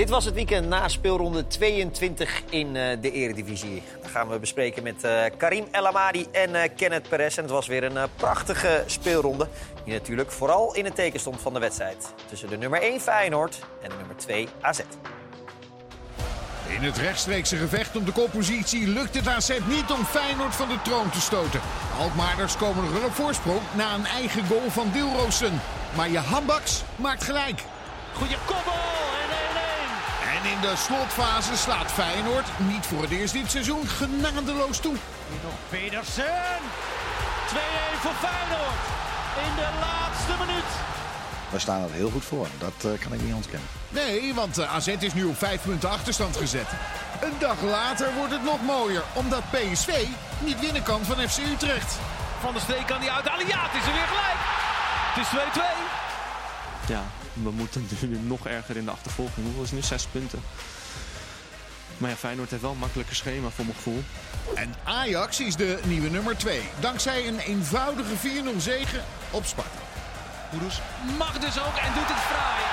Dit was het weekend na speelronde 22 in uh, de Eredivisie. Dat gaan we bespreken met uh, Karim El Amadi en uh, Kenneth Perez. En het was weer een prachtige speelronde. Die natuurlijk vooral in het teken stond van de wedstrijd. Tussen de nummer 1 Feyenoord en de nummer 2 AZ. In het rechtstreekse gevecht om de koppositie lukt het AZ niet om Feyenoord van de troon te stoten. Alkmaarders komen nog wel op voorsprong na een eigen goal van Dilrosen. Maar je Hambaks maakt gelijk. Goeie koppel en 1-1. En in de slotfase slaat Feyenoord, niet voor het eerst dit seizoen, genadeloos toe. Hier nog Pedersen. 2-1 voor Feyenoord. In de laatste minuut. We staan er heel goed voor. Dat uh, kan ik niet ontkennen. Nee, want uh, AZ is nu op vijf punten achterstand gezet. Een dag later wordt het nog mooier, omdat PSV niet winnen kan van FC Utrecht. Van der Streek kan die uithalen. Ja, het is er weer gelijk. Het is 2-2. Ja, we moeten nu nog erger in de achtervolging. Hoeveel is nu? Zes punten. Maar ja, Feyenoord heeft wel een makkelijker schema voor mijn gevoel. En Ajax is de nieuwe nummer 2. Dankzij een eenvoudige 4-0 zege op Sparta. Kudus mag dus ook en doet het fraai.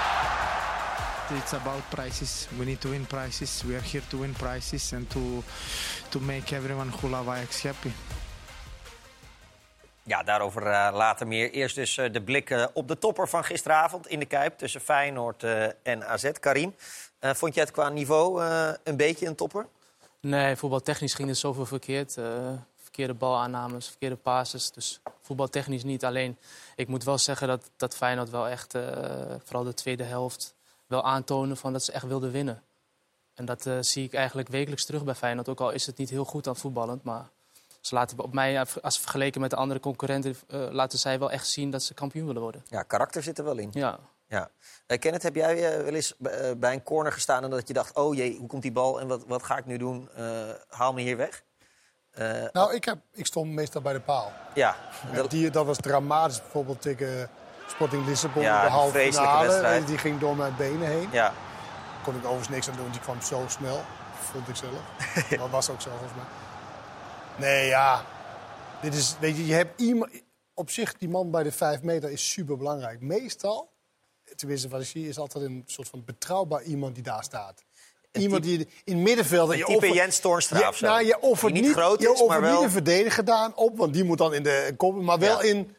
It's about prices. We need to win prices. We are here to win prices and to, to make everyone who love Ajax happy. Ja, daarover uh, later meer. Eerst dus uh, de blik uh, op de topper van gisteravond in de Kuip tussen Feyenoord en AZ. Karim, vond je het qua niveau een beetje een topper? Nee, voetbaltechnisch ging er zoveel verkeerd. verkeerde balaannames, verkeerde passes. Dus voetbaltechnisch niet. Alleen, ik moet wel zeggen dat, dat Feyenoord wel echt, vooral de tweede helft, wel aantonen van dat ze echt wilden winnen. En dat zie ik eigenlijk wekelijks terug bij Feyenoord. Ook al is het niet heel goed aan voetballend, maar ze laten op mij, als vergeleken met de andere concurrenten, uh, laten zij wel echt zien dat ze kampioen willen worden. Ja, karakter zit er wel in. Ja. ja. Uh, Kenneth, heb jij uh, wel eens bij een corner gestaan en dat je dacht: oh jee, hoe komt die bal en wat, wat ga ik nu doen? haal me hier weg. nou, ik, heb, ik stond meestal bij de paal. Ja. Dat, die, dat was dramatisch, bijvoorbeeld tegen Sporting Lissabon, ja, de halve finale. Die ging door mijn benen heen. Ja. Kon ik overigens niks aan doen, die kwam zo snel, vond ik zelf. dat was ook zo volgens mij. Nee, ja. Dit is, weet je, je hebt iemand... Op zich, die man bij de vijf meter is super belangrijk. Meestal, tenminste wat ik zie, is altijd een soort van betrouwbaar iemand die daar staat. Iemand die in het middenveld... Een je type Jens Toornstra je, of zo. Nou, je offert niet, groot je is, maar wel... niet een verdediger gedaan op, want die moet dan in de kop. Maar wel Ja. in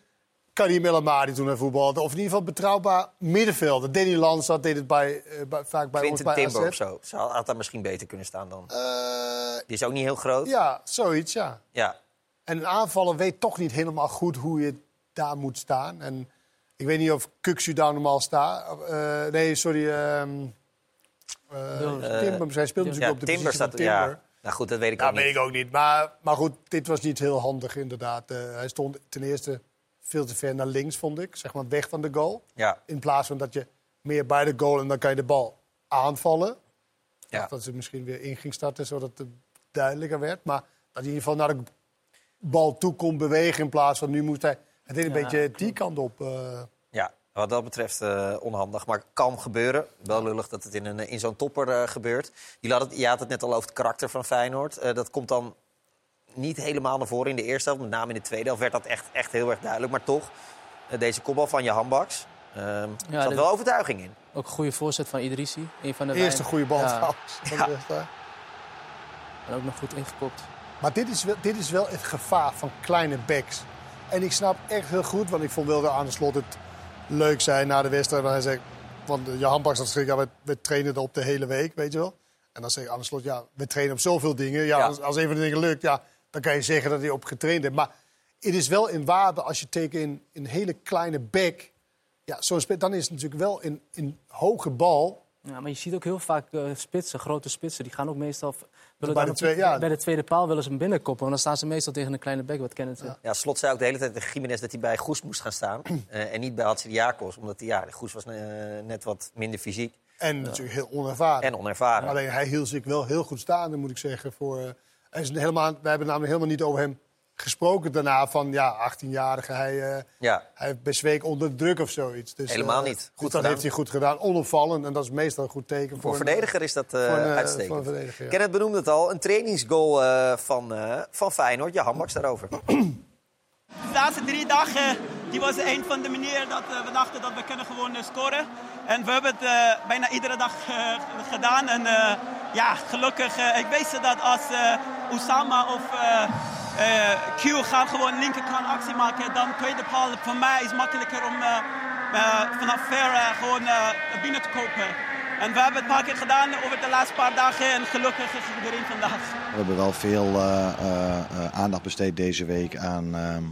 Karim El Amadi toen hij voetbalde. Of in ieder geval betrouwbaar middenvelder. Danny Lansat deed het bij, eh, bij, vaak bij ons Quinten bij Timber AZ. of zo. Ze had daar misschien beter kunnen staan dan. Eh, Die is ook niet heel groot. ja, zoiets, ja. Ja. En een aanvaller weet toch niet helemaal goed hoe je daar moet staan. En ik weet niet of Kuksu daar normaal staat. Eh, nee, sorry. ehm eh, Dilrosun. Timber, hij speelt natuurlijk Ja, op de Timber positie van staat. Timber. Ja. Nou goed, dat weet ik Ja, ook weet niet. ik ook niet. Maar, maar goed, dit was niet heel handig inderdaad. Eh, hij stond ten eerste veel te ver naar links, vond ik. Zeg maar weg van de goal. Ja. In plaats van dat je meer bij de goal en dan kan je de bal aanvallen. Ja. dat ze misschien weer in ging starten, zodat het duidelijker werd. Maar dat hij in ieder geval naar de bal toe kon bewegen in plaats van nu moest hij... Het deed een Ja, beetje die kant op. eh. Ja, wat dat betreft eh, onhandig, maar kan gebeuren. Wel lullig dat het in, een, in zo'n topper eh, gebeurt. Je had, het, je had het net al over het karakter van Feyenoord. Eh, dat komt dan niet helemaal naar voren in de eerste helft. Met name in de tweede helft werd dat echt, echt heel erg duidelijk. Maar toch, eh, deze kopbal van je handbaks. Uh, er zat dit- wel overtuiging in. Ook een goede voorzet van Idrissi. Een van de Eerste goede bal Ja, Ja. en ook nog goed ingekopt. Maar dit is, wel, dit is wel het gevaar van kleine backs. En ik snap echt heel goed, want ik vond Wilde aan de slot het leuk zijn na de wedstrijd. Maar hij zegt, want eh, Johan Baks had gezegd, ja, we, we trainen erop de hele week, weet je wel. En dan zeg ik aan de slot, ja, we trainen op zoveel dingen. Ja, Ja. Als, als een van de dingen lukt, ja, dan kan je zeggen dat hij op getraind heeft. Maar het is wel in waarde als je tegen een, een hele kleine back... Ja, zo'n dan is het natuurlijk wel een, een hoge bal... Ja, maar je ziet ook heel vaak eh, spitsen, grote spitsen. Die gaan ook meestal... willen Bij dan de op- twee- ja. bij de tweede paal willen ze hem binnenkoppen. Want dan staan ze meestal tegen een kleine bek, wat Kenneth zegt. Ja, Slot zei ook de hele tijd tegen Jiménez dat hij bij Goes moest gaan staan. eh, en niet bij Hatsidiakos. Omdat hij, ja, Goes was eh, net wat minder fysiek En natuurlijk heel onervaren. en onervaren. Alleen hij hield zich wel heel goed staande, moet ik zeggen. Voor, eh, hij is helemaal, we hebben namelijk helemaal niet over hem gesproken daarna. Van ja, 18-jarige, hij, eh, Ja, hij bezweek onder druk of zoiets. Dus, Helemaal eh, niet. Goed Goed, dat heeft hij goed gedaan. Onopvallend. En dat is meestal een goed teken. voor Voor, een verdediger is dat eh, voor een, uitstekend. voor een verdediger, ja. Kenneth benoemde het al, een trainingsgoal eh, van, eh, van Feyenoord. Ja, handbaks daarover. laatste drie dagen die was een van de manieren dat we dachten dat we kunnen gewoon scoren. En we hebben het bijna iedere dag gedaan. En eh, ja, gelukkig, eh, ik weet dat als eh Osama of eh, Q gaan gewoon linkerkant actie maken, dan tweede paal voor mij is makkelijker om vanaf ver gewoon binnen te kopen. En we hebben het een paar keer gedaan over de laatste paar dagen en gelukkig is het erin vandaag. We hebben wel veel aandacht besteed deze week aan, ehm,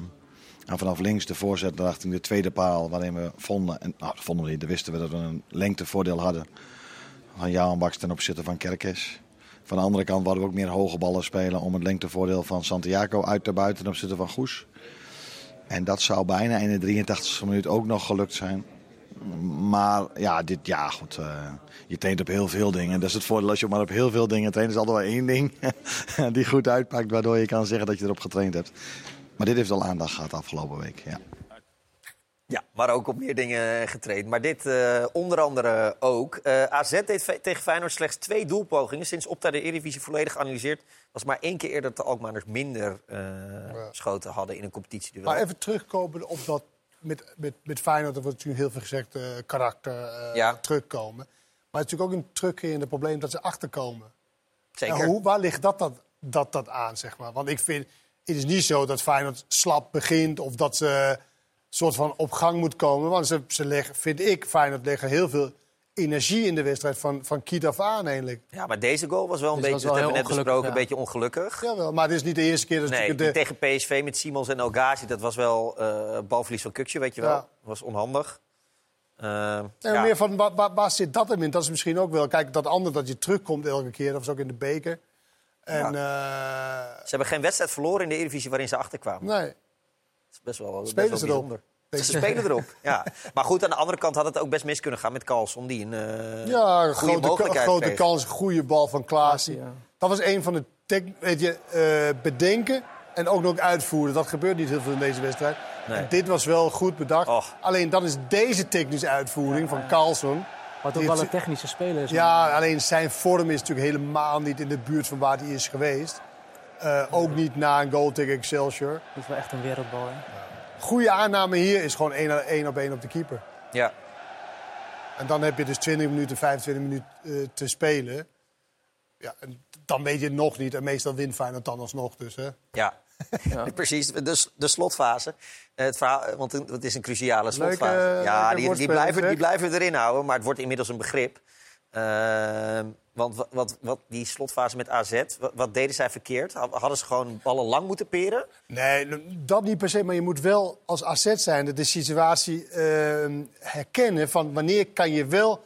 aan vanaf links de voorzet de tweede paal. Waarin we vonden, en nou, vonden we niet, dan wisten we dat we een lengtevoordeel hadden. Van Johan Baks ten opzichte van Kerkes. Van de andere kant wilden we ook meer hoge ballen spelen om het lengtevoordeel van Santiago uit te buiten ten opzichte van Goes. En dat zou bijna in de 83e minuut ook nog gelukt zijn. Maar ja, dit, ja goed, eh, je traint op heel veel dingen. Dat is het voordeel als je maar op heel veel dingen traint. is altijd wel één ding die goed uitpakt, waardoor je kan zeggen dat je erop getraind hebt. Maar dit heeft al aandacht gehad afgelopen week. Ja. Ja, maar ook op meer dingen getraind. Maar dit eh, onder andere ook. Eh, AZ deed tegen Feyenoord slechts twee doelpogingen. Sinds Opta de Eredivisie volledig geanalyseerd... was maar één keer eerder dat de Alkmaarders minder eh, schoten hadden in een competitieduel. Maar even terugkomen op dat met, met, met Feyenoord, er wordt natuurlijk heel veel gezegd, karakter, Ja. terugkomen. Maar het is natuurlijk ook een terugkerende probleem dat ze achterkomen. Zeker. En hoe, waar ligt dat, dat, dat, dat aan, zeg maar? Want ik vind, het is niet zo dat Feyenoord slap begint... of dat ze soort van op gang moet komen. Want ze, ze leggen, vind ik, Feyenoord leggen heel veel energie in de wedstrijd van, van kiet af aan eigenlijk. Ja, maar deze goal was wel een Deze beetje, dat hebben we net besproken, een beetje ongelukkig. Jawel, maar het is niet de eerste keer dat Nee, de, tegen PSV met Simons en El Ghazi, dat was wel eh balverlies van Kukje, weet je wel. Ja. Dat was onhandig. Eh, ja. maar meer van waar, waar, waar zit dat hem in? Dat is misschien ook wel. Kijk, dat andere dat je terugkomt elke keer, dat was ook in de beker. En Ze hebben geen wedstrijd verloren in de Eredivisie waarin ze achterkwamen. eh, nee, is best wel, best Spelen wel ze erop? bijzonder. Ze spelen erop, ja. Maar goed, aan de andere kant had het ook best mis kunnen gaan met Carlson, die een eh ja, een goede grote, grote kreeg. kans, goede bal van Klaasie. Ja. Dat was een van de tech, weet je, eh, bedenken en ook nog uitvoeren. Dat gebeurt niet heel veel in deze wedstrijd. Nee. Dit was wel goed bedacht. Och. Alleen dat is deze technische uitvoering van Carlson. Wat ook wel een technische speler is. Ja, alleen zijn vorm is natuurlijk helemaal niet in de buurt van waar hij is geweest. Eh, ook niet na een goal tegen Excelsior. Dat is wel echt een wereldbal. Hè? Goede aanname hier is gewoon één, één op één op de keeper. Ja, En dan heb je dus 20 minuten, 25 minuten eh, te spelen. Ja, en dan weet je het nog niet. En meestal wint Feyenoord dan alsnog. Dus, hè. ja. precies. De, de slotfase. Eh, Het verhaal, want het is een cruciale slotfase. Leuke- ja, leuke die, die, blijven, die blijven erin houden, maar het wordt inmiddels een begrip. Ehm, want wat, wat, die slotfase met AZ, wat, deden zij verkeerd? Had- Hadden ze gewoon ballen lang moeten peren? Nee, dat niet per se. Maar je moet wel als asset zijn de situatie eh, herkennen van wanneer kan je wel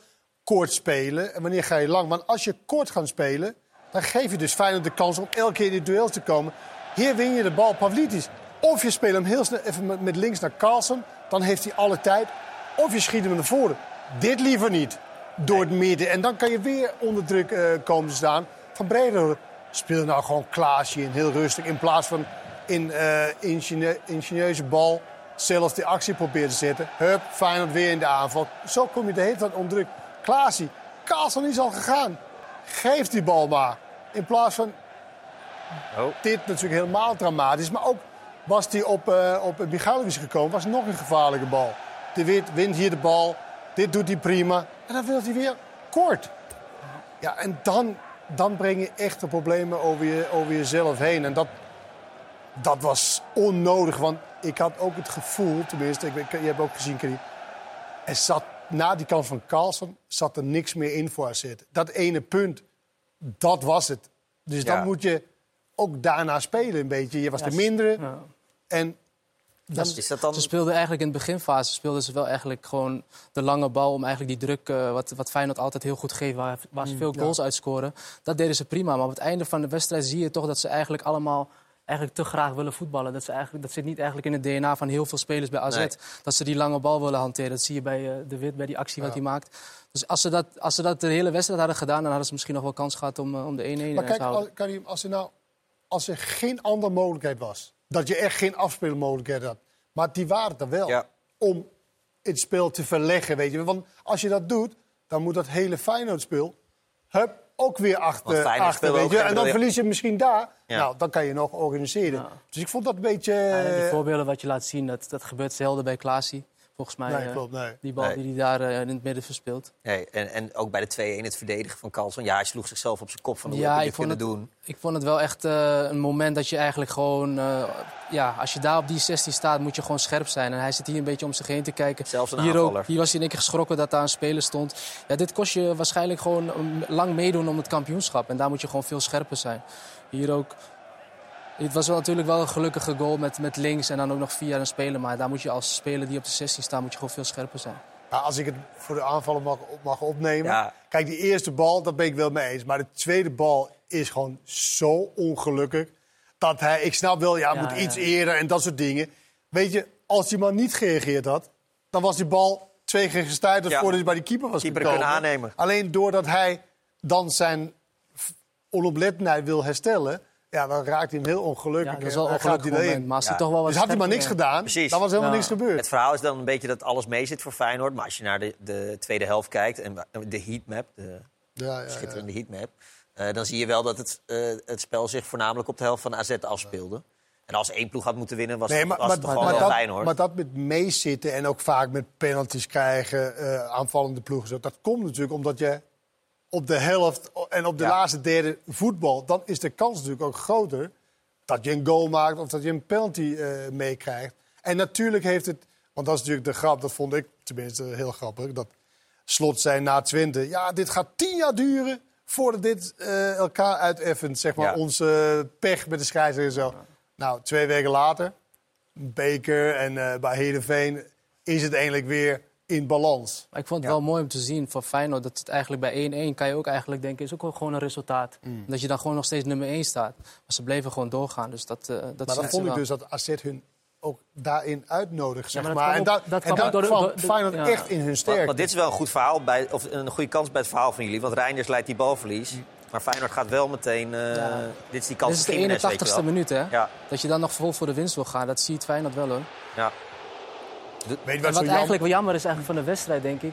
kort spelen en wanneer ga je lang. Want als je kort gaat spelen, dan geef je dus Feyenoord de kans om elke keer in die duels te komen. Hier win je de bal Pavlidis. Of je speelt hem heel snel even met links naar Carlsen, dan heeft hij alle tijd. Of je schiet hem naar voren. Dit liever niet. Door het midden. En dan kan je weer onder druk eh, komen te staan. Van Breder speel nou gewoon Klaasje in, heel rustig. In plaats van in eh ingenie- ingenieuze bal zelf die actie proberen te zetten. Hup, Feyenoord weer in de aanval. Zo kom je de hele tijd onder druk. Klaasje, Carlsen is al gegaan. Geef die bal maar. In plaats van Oh. dit natuurlijk helemaal dramatisch. Maar ook was hij op, eh op Michailovic gekomen, was nog een gevaarlijke bal. De Wit wint hier de bal. Dit doet hij prima. En dan wil hij weer kort. Ja, en dan, dan breng je echte problemen over, je, over jezelf heen. En dat, dat was onnodig. Want ik had ook het gevoel, tenminste, ik, je hebt ook gezien, Karim. Er zat na die kans van Carlsen zat er niks meer in voor AZ. Dat ene punt, dat was het. Dus Ja. dan moet je ook daarna spelen een beetje. Je was de mindere. Ja. En dan, Is dat dan... Ze speelden eigenlijk in de beginfase speelden ze wel eigenlijk gewoon de lange bal om eigenlijk die druk, eh, wat, wat Feyenoord altijd heel goed geeft, waar, waar ze veel goals uitscoren. Dat deden ze prima. Maar op het einde van de wedstrijd zie je toch dat ze eigenlijk allemaal eigenlijk te graag willen voetballen. Dat, ze eigenlijk, dat zit niet eigenlijk in het DNA van heel veel spelers bij AZ. Nee. Dat ze die lange bal willen hanteren. Dat zie je bij eh, De Wit, bij die actie wat hij maakt. Dus als ze, dat, als ze dat de hele wedstrijd hadden gedaan, dan hadden ze misschien nog wel kans gehad om, eh, om de 1-1 maar te kijk, houden. als, Karim, als er nou als er geen andere mogelijkheid was, dat je echt geen afspeelmogelijkheid had, maar die waren er wel Ja. om het spel te verleggen, weet je. Want als je dat doet, dan moet dat hele Feyenoord-spel hup, ook weer achter. Achter weet je. En dan verlies je misschien daar. Ja. Nou, dan kan je nog organiseren. Dus ik vond dat een beetje... Ja, die eh, voorbeelden wat je laat zien, dat, dat gebeurt zelden bij Klaasie. Volgens mij, nee, eh, klopt, nee. die bal Nee. die hij daar eh, in het midden verspeelt. Nee, en, en ook bij de 2-1 het verdedigen van Carlson. Ja, hij sloeg zichzelf op zijn kop van hoe Ja, heb je ik dit kunnen het- doen. Ik vond het wel echt eh, een moment dat je eigenlijk gewoon... eh, ja, als je daar op die 16 staat, moet je gewoon scherp zijn. En hij zit hier een beetje om zich heen te kijken. Zelfs een hier, aanvaller. ook, hier was hij in één keer geschrokken dat daar een speler stond. Ja, dit kost je waarschijnlijk gewoon um, lang meedoen om het kampioenschap. En daar moet je gewoon veel scherper zijn. Hier ook... Het was wel natuurlijk wel een gelukkige goal met, met links en dan ook nog via een speler. Maar daar moet je als speler die op de 16 staat, moet je gewoon veel scherper zijn. Ja, als ik het voor de aanvallen mag, mag opnemen. Ja. Kijk, die eerste bal, dat ben ik wel mee eens. Maar de tweede bal is gewoon zo ongelukkig. Dat hij, ik snap wel, ja, Ja, moet ja. iets eerder en dat soort dingen. Weet je, als die man niet gereageerd had, dan was die bal twee keer gestuiterd Ja. voordat hij bij die keeper was Keeper gekomen. kunnen aannemen. Alleen doordat hij dan zijn onoplettendheid wil herstellen, ja, dan raakt hij hem heel ongelukkig. Ja, dat is wel een gaat ongelukkig moment. Maar als hij Ja. toch wel wat Dus had hij maar niks gedaan, Precies. dan was helemaal Ja. niks gebeurd. Het verhaal is dan een beetje dat alles mee zit voor Feyenoord. Maar als je naar de, de tweede helft kijkt en de heatmap, de Ja, ja, ja. schitterende heatmap... eh, dan zie je wel dat het, eh, het spel zich voornamelijk op de helft van AZ afspeelde. En als één ploeg had moeten winnen, was, Nee, het, maar, was maar, het toch maar, wel Feyenoord. maar dat met meezitten en ook vaak met penalties krijgen, eh, aanvallende ploegen, zo, dat komt natuurlijk omdat je op de helft en op de Ja. laatste derde voetbal, dan is de kans natuurlijk ook groter dat je een goal maakt of dat je een penalty eh, meekrijgt. En natuurlijk heeft het, want dat is natuurlijk de grap, dat vond ik tenminste heel grappig, dat Slot zei na 20, ja, dit gaat tien jaar duren voordat dit eh, elkaar uiteffent, zeg maar, Ja. onze pech met de scheidsrechter en zo. Nou, twee weken later, Beker en eh, bij Heerenveen is het eigenlijk weer in balans. Maar ik vond het wel mooi om te zien voor Feyenoord dat het eigenlijk bij 1-1 kan je ook eigenlijk denken is ook wel gewoon een resultaat. Mm. Dat je dan gewoon nog steeds nummer 1 staat. Maar ze bleven gewoon doorgaan. Dus dat, eh dat Maar dan vond ik wel. dus dat AZ hun ook daarin uitnodigt, zeg maar maar. dat kwam En dat, dat en kwam ook dat door de- kwam Feyenoord ja. echt in hun sterkte. maar dit is wel een goed verhaal, bij, of een goede kans bij het verhaal van jullie. Want Reinders leidt die balverlies. Maar Feyenoord gaat wel meteen... eh, Ja. Dit is die kans Dit is de van Gimenez, weet je 81ste wel. minuut, hè? Ja, Dat je dan nog vol voor de winst wil gaan, dat ziet Feyenoord wel, hoor. ja. Weet wat zo wat jammer eigenlijk wel jammer is eigenlijk van de wedstrijd, denk ik...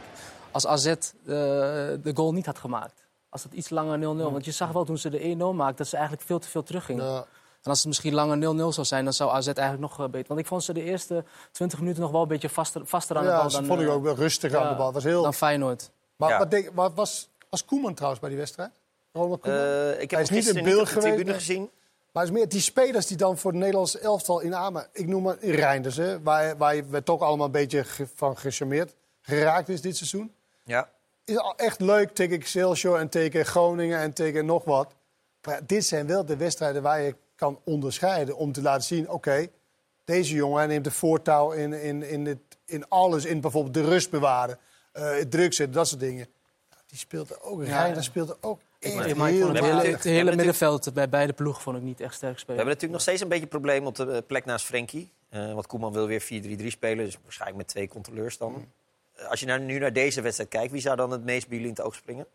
als AZ eh, de goal niet had gemaakt. Als het iets langer 0-0... Want je zag wel toen ze de 1-0 maakten... dat ze eigenlijk veel te veel teruggingen. Ja. En als het misschien langer 0-0 zou zijn... dan zou AZ eigenlijk nog eh, beter... Want ik vond ze de eerste 20 minuten nog wel een beetje vaster, vaster aan de Ja, bal dat dan, vond ik ook wel rustig aan ja, de bal. Was heel... dan Feyenoord. Maar Ja. wat denk, was, was Koeman trouwens bij die wedstrijd? Ronald Koeman? Eh, ik Hij heb is hem niet in beeld niet op de geweest, tribune nee. gezien. Maar het is meer die spelers die dan voor het Nederlandse elftal in Amen... Ik noem maar Reinders, hè, waar, waar we toch allemaal een beetje van gecharmeerd geraakt is dit seizoen. Ja. Is echt leuk tegen Excelsior en tegen Groningen en tegen nog wat. Maar ja, dit zijn wel de wedstrijden waar je kan onderscheiden om te laten zien... oké, deze jongen neemt de voortouw in, in, in, het, in alles, in bijvoorbeeld de rust bewaren... eh, het druk zetten, dat soort dingen. Ja, die speelt er ook, Reinders speelt er ook Maar ik vond het We hebben hele, het we middenveld bij beide ploegen vond ik niet echt sterk We spelen. hebben natuurlijk nog steeds een beetje een probleem op de eh, plek naast Frenkie. Eh, want Koeman wil weer 4-3-3 spelen, dus waarschijnlijk met twee controleurs dan. Mm. Eh, Als je nou, nu naar deze wedstrijd kijkt, wie zou dan het meest bij jullie in het oog springen?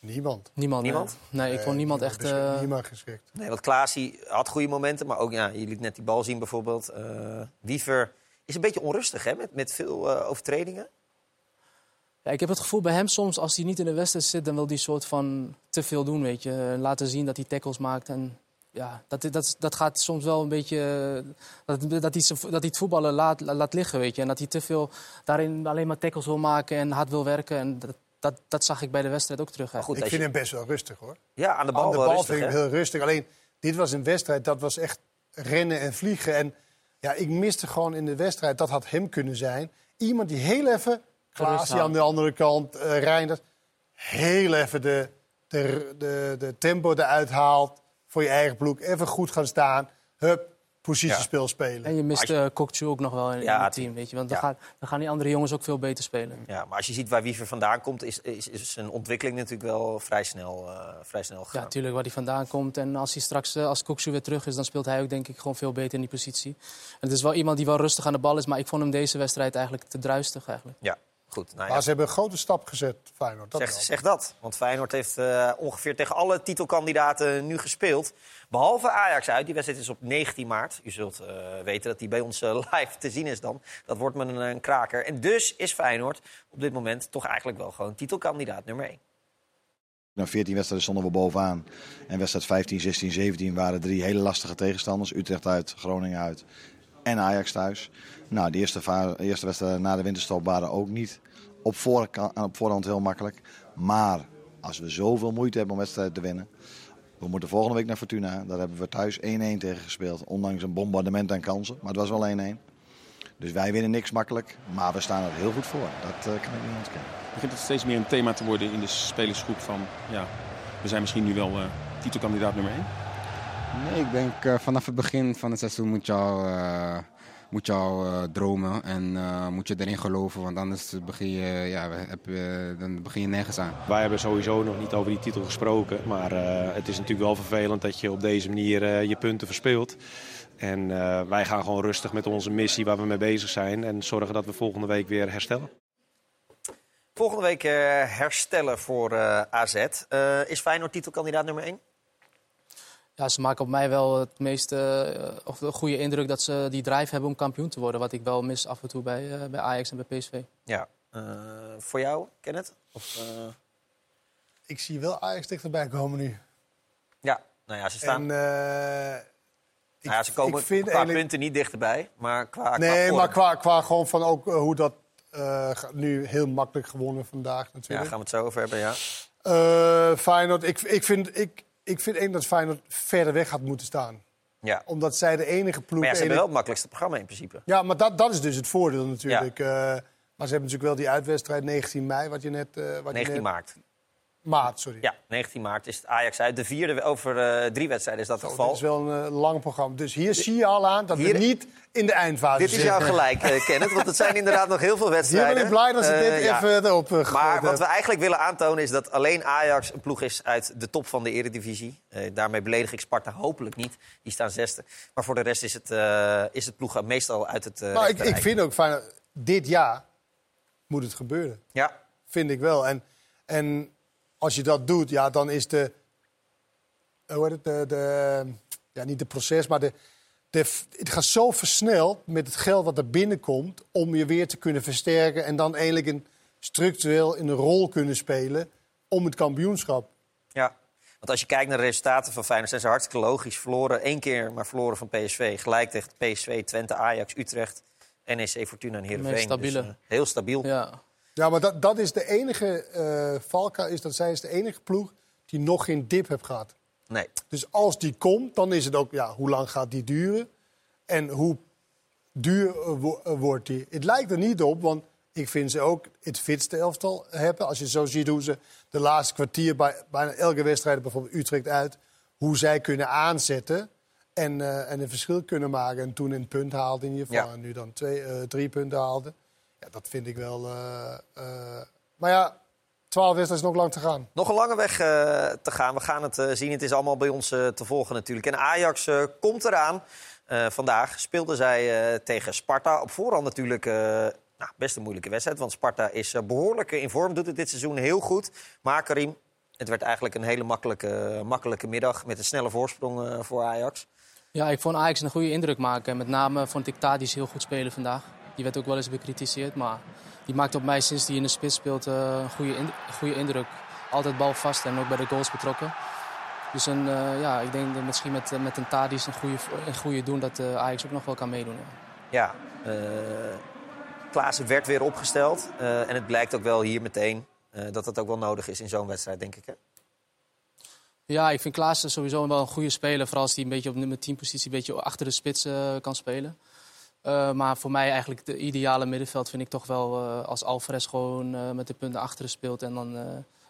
Niemand. Niemand. Niemand? Nee, nee ik vond niemand echt... eh, Niemand geschikt. Nee, want Klaasie had goede momenten, maar ook, ja, je liet net die bal zien bijvoorbeeld. Eh, Wiever is een beetje onrustig, hè, met, met veel overtredingen. Ja, ik heb het gevoel bij hem soms, als hij niet in de wedstrijd zit, dan wil hij soort van te veel doen, weet je. Laten zien dat hij tackles maakt. En ja, dat, dat, dat gaat soms wel een beetje... eh, Dat, dat, hij, dat hij het voetballen laat, laat liggen, weet je. En dat hij te veel daarin alleen maar tackles wil maken en hard wil werken. En dat, dat, dat zag ik bij de wedstrijd ook terug. Goed, Ik vind je- hem best wel rustig hoor. ja, aan de bal Aan de wel bal rustig, vind ik heel rustig. Alleen, dit was een wedstrijd, dat was echt rennen en vliegen. En ja, ik miste gewoon in de wedstrijd, dat had hem kunnen zijn. Iemand die heel even, Klaasie aan de andere kant, eh Reinders... heel even de, de, de, de tempo eruit haalt voor je eigen ploeg. Even goed gaan staan. Hup, positiespel spelen. En je mist je- uh, Kokcu ook nog wel in, in Ja, het team, weet je. Want dan, ja. gaat, dan gaan die andere jongens ook veel beter spelen. Ja, maar als je ziet waar Wiever vandaan komt, is, is, is zijn ontwikkeling natuurlijk wel vrij snel, eh, vrij snel Ja, gegaan. natuurlijk waar hij vandaan komt. En als hij straks, eh, als Koksu weer terug is, dan speelt hij ook denk ik gewoon veel beter in die positie. En het is wel iemand die wel rustig aan de bal is, maar ik vond hem deze wedstrijd eigenlijk te druistig eigenlijk. Ja, goed. Nou ja, Maar ze hebben een grote stap gezet, Feyenoord. Dat Zeg, zeg dat. Want Feyenoord heeft eh, ongeveer tegen alle titelkandidaten nu gespeeld. Behalve Ajax uit. Die wedstrijd is op 19 maart. U zult eh, weten dat die bij ons eh, live te zien is dan. Dat wordt met een, een kraker. En dus is Feyenoord op dit moment toch eigenlijk wel gewoon titelkandidaat nummer 1. Na 14 wedstrijden stonden we bovenaan. En wedstrijd 15, 16, 17 waren drie hele lastige tegenstanders. Utrecht uit, Groningen uit en Ajax thuis. Nou, de eerste, eerste wedstrijden na de winterstop waren ook niet op, voorka- op voorhand heel makkelijk. Maar als we zoveel moeite hebben om wedstrijden te winnen. We moeten volgende week naar Fortuna. Daar hebben we thuis 1-1 tegen gespeeld. Ondanks een bombardement aan kansen. Maar het was wel 1-1. Dus wij winnen niks makkelijk. Maar we staan er heel goed voor. Dat eh, kan ik niet ontkennen. Begint het steeds meer een thema te worden in de spelersgroep van... Ja, we zijn misschien nu wel eh, titelkandidaat nummer 1? Nee, ik denk eh, vanaf het begin van het seizoen moet je al, eh, moet je al eh, dromen en eh, moet je erin geloven. Want anders begin je, ja, heb, je- dan begin je nergens aan. Wij hebben sowieso nog niet over die titel gesproken. Maar eh, het is natuurlijk wel vervelend dat je op deze manier eh, je punten verspeelt. En eh, wij gaan gewoon rustig met onze missie waar we mee bezig zijn. En zorgen dat we volgende week weer herstellen. Volgende week eh, herstellen voor eh, AZ. Eh, is Feyenoord titelkandidaat nummer 1? Ja, ze maken op mij wel het meeste, eh, of de goede indruk dat ze die drive hebben om kampioen te worden. Wat ik wel mis af en toe bij, eh, bij Ajax en bij PSV. Ja. Eh, voor jou, Kenneth? Of, eh, Ik zie wel Ajax dichterbij komen nu. Ja, nou ja, ze staan. En, eh, ik, nou ja, ze komen ik vind qua eigenlijk- punten niet dichterbij, maar qua. Nee, maar qua, qua gewoon van ook hoe dat eh, nu heel makkelijk gewonnen vandaag Ja, natuurlijk. gaan we het zo over hebben, ja. Eh, Feyenoord, ik, ik vind, ik, ik vind één dat Feyenoord verder weg had moeten staan. ja. Omdat zij de enige ploeg... Maar ja, ze hebben wel het makkelijkste programma in principe. Ja, maar dat, dat is dus het voordeel natuurlijk. Eh, maar ze hebben natuurlijk wel die uitwedstrijd 19 mei, wat je net... eh, wat je 19 net- maart. Maart, sorry. Ja, 19 maart is het Ajax uit. De vierde over eh, drie wedstrijden is dat het geval. dat is wel een eh, lang programma. Dus hier zie je al aan dat Hier- we niet in de eindfase Dit is zitten. jouw gelijk, eh, Kenneth, want het zijn inderdaad nog heel veel Hier wedstrijden. ben ik blij dat ze dit ja. even erop Maar wat we eigenlijk willen aantonen is dat alleen Ajax een ploeg is uit de top van de eredivisie. Daarmee beledig ik Sparta hopelijk niet. Die staan zesde. Maar voor de rest is het, is het ploeg meestal uit het uh, Maar ik, ik vind ook fijn, dit jaar moet het gebeuren. Ja, Vind ik wel. En, en als je dat doet, ja, dan is de... eh, Hoe heet het? De, de, ja, niet de proces, maar de, de, het gaat zo versneld met het geld wat er binnenkomt... om je weer te kunnen versterken en dan eigenlijk een, structureel in een rol kunnen spelen om het kampioenschap. ja. Want als je kijkt naar de resultaten van Feyenoord, zijn ze hartstikke logisch. Verloren één keer, maar verloren van PSV. Gelijk tegen PSV, Twente, Ajax, Utrecht, NEC, Fortuna en Heerenveen. Meest stabiele. Dus, eh, heel stabiel. Ja. Ja, maar dat, dat is de enige... eh Valka is dat zij is de enige ploeg die nog geen dip heeft gehad. Nee. Dus als die komt, dan is het ook, ja, hoe lang gaat die duren? En hoe duur eh, wo- eh, wordt die? Het lijkt er niet op, want ik vind ze ook het fitste elftal hebben. Als je zo ziet hoe ze de laatste kwartier bij bijna elke wedstrijd, bijvoorbeeld Utrecht uit, hoe zij kunnen aanzetten en, en een verschil kunnen maken. En toen een punt haalde in ieder geval. Ja. En nu dan twee, drie punten haalde. Ja, dat vind ik wel. eh, eh, maar ja, twaalf wedstrijden is nog lang te gaan. Nog een lange weg eh, te gaan. We gaan het eh, zien. Het is allemaal bij ons eh, te volgen natuurlijk. En Ajax eh, komt eraan. Eh, vandaag speelden zij eh, tegen Sparta. Op voorhand natuurlijk eh, nou, best een moeilijke wedstrijd. Want Sparta is eh, behoorlijk in vorm. Doet het dit seizoen heel goed. Maar Karim, het werd eigenlijk een hele makkelijke, makkelijke middag. Met een snelle voorsprong eh, voor Ajax. Ja, ik vond Ajax een goede indruk maken. Met name vond ik Tadic heel goed spelen vandaag. Die werd ook wel eens bekritiseerd, maar die maakt op mij sinds hij in de spits speelt eh, een goede, goede indruk. Altijd bal vast en ook bij de goals betrokken. Dus een, eh, ja, ik denk dat misschien met, met een Tadic een goede, een goede doen dat eh, Ajax ook nog wel kan meedoen. Ja. Ja, Klaassen werd weer opgesteld. En het blijkt ook wel hier meteen dat dat ook wel nodig is in zo'n wedstrijd, denk ik. Hè? Ja, ik vind Klaassen sowieso wel een goede speler. Vooral als hij een beetje op nummer 10 positie een beetje achter de spits kan spelen. Eh, maar voor mij eigenlijk de ideale middenveld vind ik toch wel eh, als Alvarez gewoon eh, met de punten achteren speelt. En dan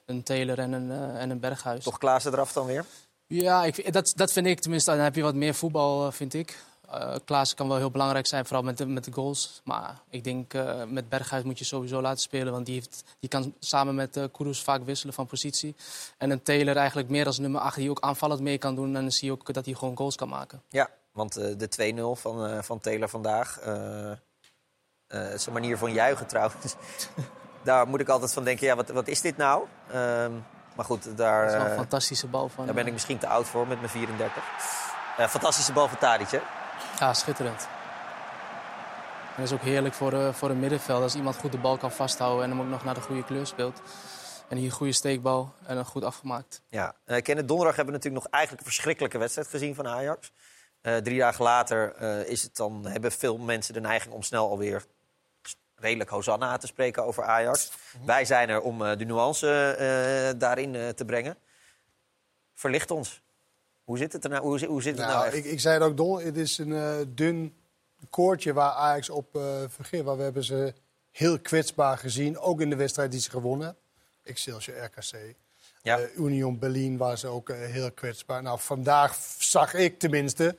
een Taylor en een, en een Berghuis. Toch Klaassen eraf dan weer? Ja, ik, dat, dat vind ik tenminste. Dan heb je wat meer voetbal, vind ik. Klaassen kan wel heel belangrijk zijn, vooral met de, met de goals. Maar ik denk met Berghuis moet je sowieso laten spelen. Want die, heeft, die kan samen met uh, Kudus vaak wisselen van positie. En een Taylor eigenlijk meer als nummer 8 die ook aanvallend mee kan doen. En dan zie je ook dat hij gewoon goals kan maken. Ja, want uh, de 2-0 van, uh, van Taylor vandaag. zijn manier van juichen trouwens. daar moet ik altijd van denken, ja, wat, wat is dit nou? Um, maar goed, daar... Dat is wel een fantastische bal van... Daar ben ik misschien te oud voor met mijn 34. fantastische bal van Tadic, hè? Ja, schitterend. En dat is ook heerlijk voor, uh, voor een middenveld. Als iemand goed de bal kan vasthouden en hem ook nog naar de goede kleur speelt. En hier een goede steekbal en een goed afgemaakt. Ja, uh, Kenneth, donderdag hebben we natuurlijk nog eigenlijk een verschrikkelijke wedstrijd gezien van Ajax. Uh, drie dagen later uh, is het dan, hebben veel mensen de neiging om snel alweer redelijk Hosanna te spreken over Ajax. Mm Wij zijn er om de nuance daarin te brengen. Verlicht ons. Hoe zit het er nou? Hoe, hoe zit het nou, nou ik, ik, zei het ook, Don, het is een dun koordje waar Ajax op vergeet. Waar we hebben ze heel kwetsbaar gezien, ook in de wedstrijd die ze gewonnen hebben. Excelsior RKC. Ja. Uh, Union Berlin waren ze ook uh, heel kwetsbaar. Nou, vandaag zag ik tenminste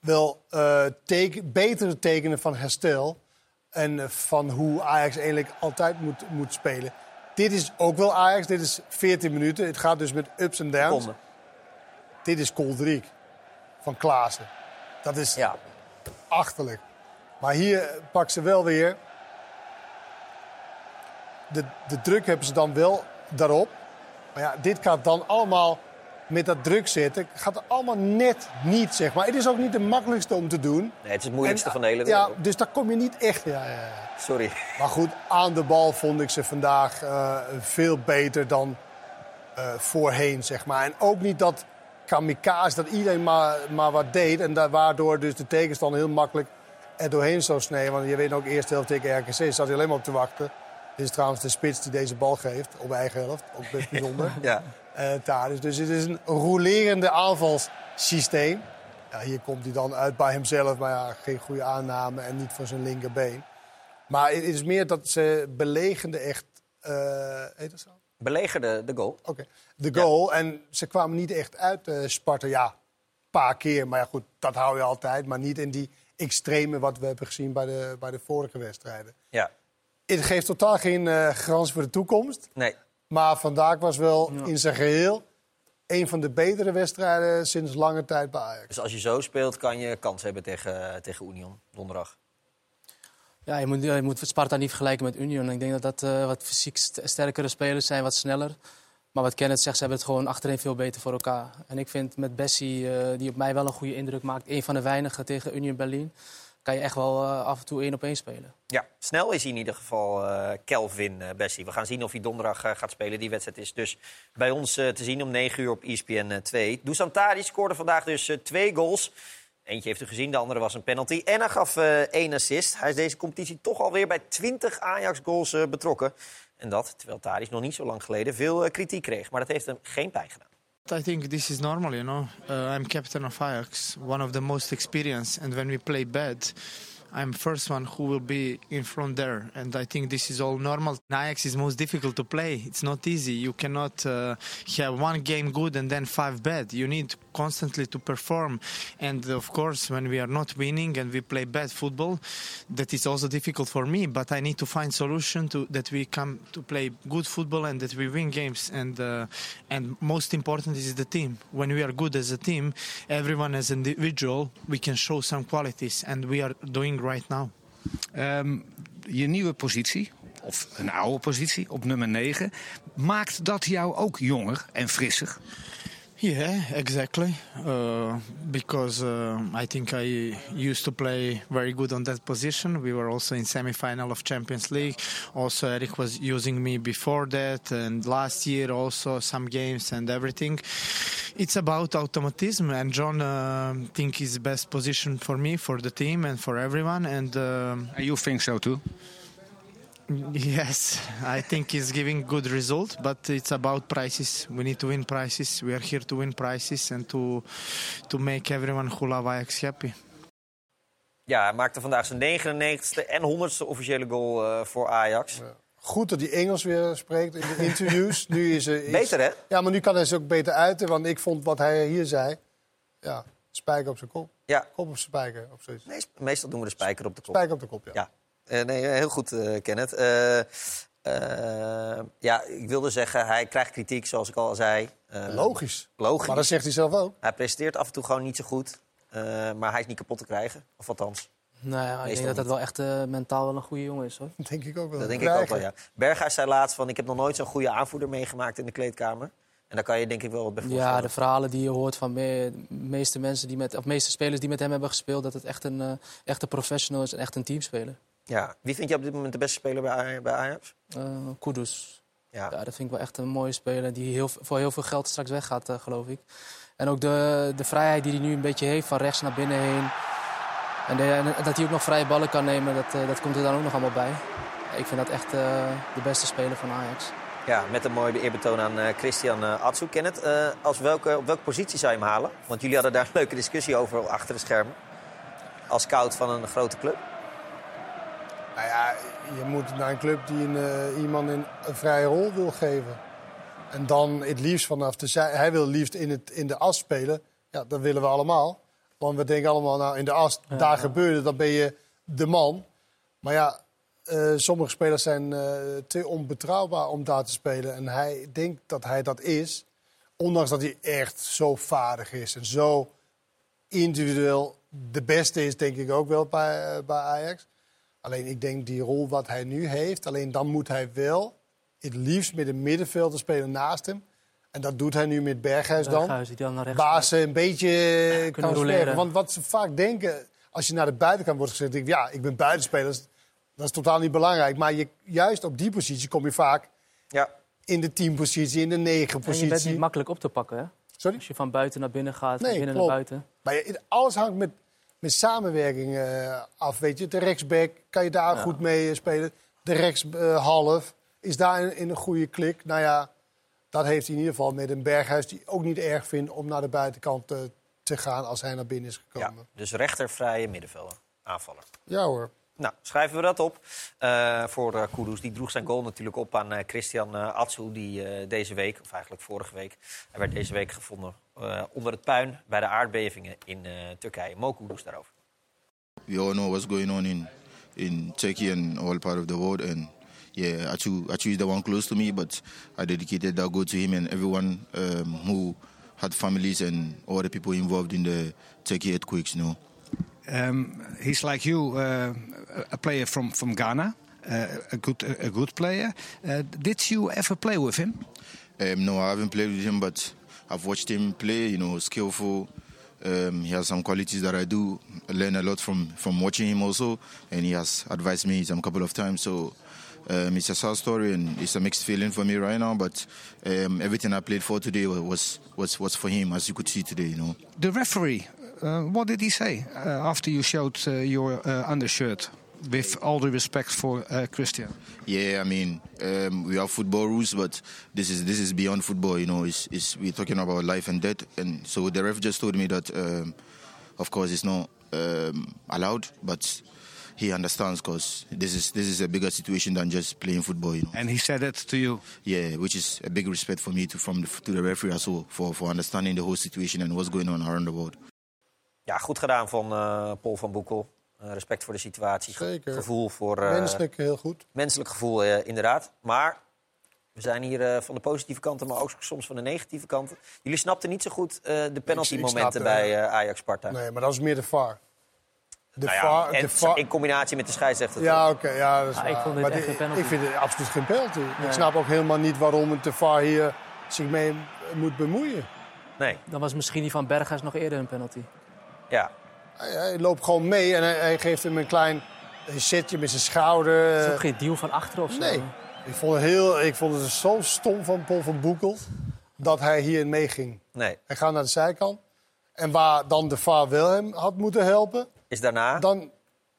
wel uh, teken, betere tekenen van herstel. En van hoe Ajax eigenlijk altijd moet, moet spelen. Dit is ook wel Ajax. Dit is 14 minuten. Het gaat dus met ups en downs. Dit is Koldriek van Klaassen. Dat is ja. achterlijk. Maar hier pak ze wel weer de, de druk hebben ze dan wel daarop. Maar ja, dit gaat dan allemaal met dat druk zitten. Gaat er allemaal net niet, zeg maar. Het is ook niet de makkelijkste om te doen. Nee, het is het moeilijkste van de hele wereld. Ja, dus daar kom je niet echt... Ja, ja, ja. Sorry. Maar goed, aan de bal vond ik ze vandaag uh, veel beter dan uh, voorheen, zeg maar. En ook niet dat kamikaze, dat iedereen maar, maar wat deed. En daar, waardoor dus de tegenstander heel makkelijk er doorheen zou snijden. Want je weet ook, eerst helft tegen RKC zat hij alleen maar op te wachten. Dit is trouwens de spits die deze bal geeft op eigen helft. Ook best bijzonder. ja. Uh, Dus het is een rolerende aanvalssysteem. Ja, hier komt hij dan uit bij hemzelf, maar ja, geen goede aanname en niet voor zijn linkerbeen. Maar het is meer dat ze belegende echt. Uh, heet dat zo? Belegerde de goal. Oké, de goal. En ze kwamen niet echt uit uh, Sparta. Ja, een paar keer. Maar ja, goed, dat hou je altijd. Maar niet in die extreme wat we hebben gezien bij de, bij de vorige wedstrijden. Ja. Het geeft totaal geen uh, garantie voor de toekomst. Nee. Maar vandaag was wel in zijn geheel een van de betere wedstrijden sinds lange tijd bij Ajax. Dus als je zo speelt, kan je kans hebben tegen, tegen Union donderdag? Ja, je moet, je moet Sparta niet vergelijken met Union. Ik denk dat dat uh, wat fysiek sterkere spelers zijn, wat sneller. Maar wat Kenneth zegt, ze hebben het gewoon achterin veel beter voor elkaar. En ik vind met Bessie, uh, die op mij wel een goede indruk maakt... een van de weinigen tegen Union Berlin kan je echt wel uh, af en toe één op één spelen. Ja, snel is hij in ieder geval uh, Kelvin uh, Bessie. We gaan zien of hij donderdag gaat spelen. Die wedstrijd is dus bij ons te zien om 9 uur op ESPN 2. Dusan scoorde vandaag dus twee goals. Eentje heeft u gezien, de andere was een penalty. En hij gaf één assist. Hij is deze competitie toch alweer bij 20 Ajax-goals betrokken. En dat terwijl Tadic nog niet zo lang geleden veel kritiek kreeg. Maar dat heeft hem geen pijn gedaan. I think this is normal, you know. Uh, I'm captain of Ajax, one of the most experienced, and when we play bad, I'm first one who will be in front there, and I think this is all normal. Ajax is most difficult to play. It's not easy. You cannot uh, have one game good and then five bad. You need constantly to perform, and of course, when we are not winning and we play bad football, that is also difficult for me. But I need to find solution to that we come to play good football and that we win games. And uh, and most important is the team. When we are good as a team, everyone as individual, we can show some qualities, and we are doing right now. Um, je nieuwe positie, of een oude positie, op nummer 9. Maakt dat jou ook jonger en frisser? Yeah, exactly. Uh, because uh, I think I used to play very good on that position. We were also in semi-final of Champions League. Also, Eric was using me before that, and last year also some games and everything. It's about automatism, and John uh, think is best position for me, for the team, and for everyone. And you think so too? Yes, I think it's giving good result, but it's about prices. We need to win prices. We are here to win prices and to to make everyone who love Ajax happy. Ja, hij maakte vandaag zijn 99ste en 100ste officiële goal uh, voor Ajax. Ja. Goed dat hij Engels weer spreekt in de interviews. nu is hij beter, hè? Ja, maar nu kan hij ze ook beter uiten, want ik vond wat hij hier zei. Ja, spijker op zijn kop. Ja. Kop of spijker of zoiets. Nee, meestal doen we de spijker op de kop. Spijker op de kop, ja. ja. Uh, nee, heel goed, uh, Kenneth. Uh, ja, ik wilde zeggen, hij krijgt kritiek, zoals ik al zei. logisch. Logisch. Maar dat zegt hij zelf ook. Hij presteert af en toe gewoon niet zo goed. maar hij is niet kapot te krijgen. Of althans. Nou ja, ik denk dat dat wel echt mentaal wel een goede jongen is, hoor. Dat denk ik ook wel. Dat denk ik ook wel, ja. Berghuis zei laatst van, ik heb nog nooit zo'n goede aanvoerder meegemaakt in de kleedkamer. En daar kan je denk ik wel wat bij. Ja, de verhalen die je hoort van de meeste mensen die met, of meeste spelers die met hem hebben gespeeld, dat het echt een, uh, echt een professional is en echt een teamspeler. Ja, wie vind je op dit moment de beste speler bij, bij Ajax? Uh, Kudus. Ja. dat vind ik wel echt een mooie speler die heel, voor heel veel geld straks weggaat, uh, geloof ik. En ook de, de vrijheid die hij nu een beetje heeft, van rechts naar binnen heen. En, de, en dat hij ook nog vrije ballen kan nemen, dat, uh, dat komt er dan ook nog allemaal bij. Ik vind dat echt de beste speler van Ajax. Ja, met een mooi eerbetoon aan Christian Atsu. Kenneth, als welke, op welke positie zou je hem halen? Want jullie hadden daar een leuke discussie over achter de schermen. Als scout van een grote club. Nou ja, je moet naar een club die een, iemand een, een vrije rol wil geven. En dan het liefst vanaf de zij. Hij wil liefst in, het, in de as spelen. Ja, dat willen we allemaal. Want we denken allemaal, nou in de as, ja, daar ja. gebeurde, dan ben je de man. Maar ja, uh, sommige spelers zijn uh, te onbetrouwbaar om daar te spelen. En hij denkt dat hij dat is. Ondanks dat hij echt zo vaardig is en zo individueel de beste is, denk ik ook wel bij, bij Ajax. Alleen ik denk die rol wat hij nu heeft, alleen dan moet hij wel het liefst met een middenvelder spelen naast hem. En dat doet hij nu met Berghuis dan. Berghuis, die dan naar rechts Waar ze een beetje Ja, kan roleren. spelen. Want wat ze vaak denken, als je naar de buitenkant wordt gezet, denk ik, ja, ik ben buitenspeler. Dat is totaal niet belangrijk. Maar je, juist op die positie kom je vaak ja. in de teampositie, in de negen En je positie. bent niet makkelijk op te pakken, hè? Sorry? Als je van buiten naar binnen gaat, van Nee, binnen klopt. naar buiten. Maar je- alles hangt met, met samenwerking eh, af. Weet je, de rechtsback kan je daar Ja. goed mee eh, spelen. De rechtshalf is daar in, in een goede klik. Nou ja, dat heeft hij in ieder geval met een Berghuis die ook niet erg vindt om naar de buitenkant eh, te gaan als hij naar binnen is Ja, gekomen. dus rechtervrije middenvelder, aanvaller. Ja, hoor. Nou, schrijven we dat op eh, voor Kudus. Die droeg zijn goal natuurlijk op aan eh, Christian eh Atsu. Die deze week, of eigenlijk vorige week... werd deze week gevonden onder het puin bij de aardbevingen in Turkije. Mo daarover. we all know what's going on in in Turkey and all part of the world. And yeah, Achu, Achu is the one close to me, but I dedicated that goal to him and everyone um, who had families and all the people involved in the Turkey earthquakes. You know. Um, he's like you, uh, a player from, from Ghana, uh, a good a good player. Uh, did you ever play with him? Um, no, I haven't played with him, but I've watched him play. You know, skillful. Um, he has some qualities that I do learn a lot from from watching him also, and he has advised me some couple of times. So. Um, it's a sad story and it's a mixed feeling for me right now. But um, everything I played for today was was was for him, as you could see today. You know. The referee, what did he say uh, after you showed uh, your uh, undershirt? With all the respect for uh, Christian. Yeah, I mean, um, we have football rules, but this is this is beyond football. You know, it's, it's we're talking about life and death, and so the ref just told me that, um, of course, it's not um, allowed, but he understands because this is this is a bigger situation than just playing football. You know. And he said that to you. Yeah, which is a big respect for me to from the, to the referee as well for for understanding the whole situation and what's going on around the world. Ja, goed gedaan van eh, Paul van Boekel. Eh, respect voor de situatie. Zeker. Gevoel voor... eh, Menselijk heel goed. Menselijk gevoel, inderdaad. Maar we zijn hier eh, van de positieve kanten, maar ook soms van de negatieve kanten. Jullie snapten niet zo goed eh, de penalty-momenten bij Ajax-Sparta. Nee, maar dat is meer de VAR. De Nou ja, VAR, en de VAR in combinatie met de scheidsrechter. Ja, oké, ja, dat is Ah, ik vond dit Maar echt geen penalty. Ik vind het absoluut geen penalty. Nee. Ik snap ook helemaal niet waarom het de VAR hier zich mee moet bemoeien. Nee, Dan was misschien die van Berghuis nog eerder een penalty. Ja. Hij, hij loopt gewoon mee en hij, hij geeft hem een klein een zetje met zijn schouder. Het is ook geen deal van achter of zo. Nee. Ik vond het, heel, ik vond het zo stom van Paul van Boekel dat hij hierin meeging. Nee. Hij gaat naar de zijkant. En waar dan de VAR wel hem had moeten helpen, Is daarna... dan,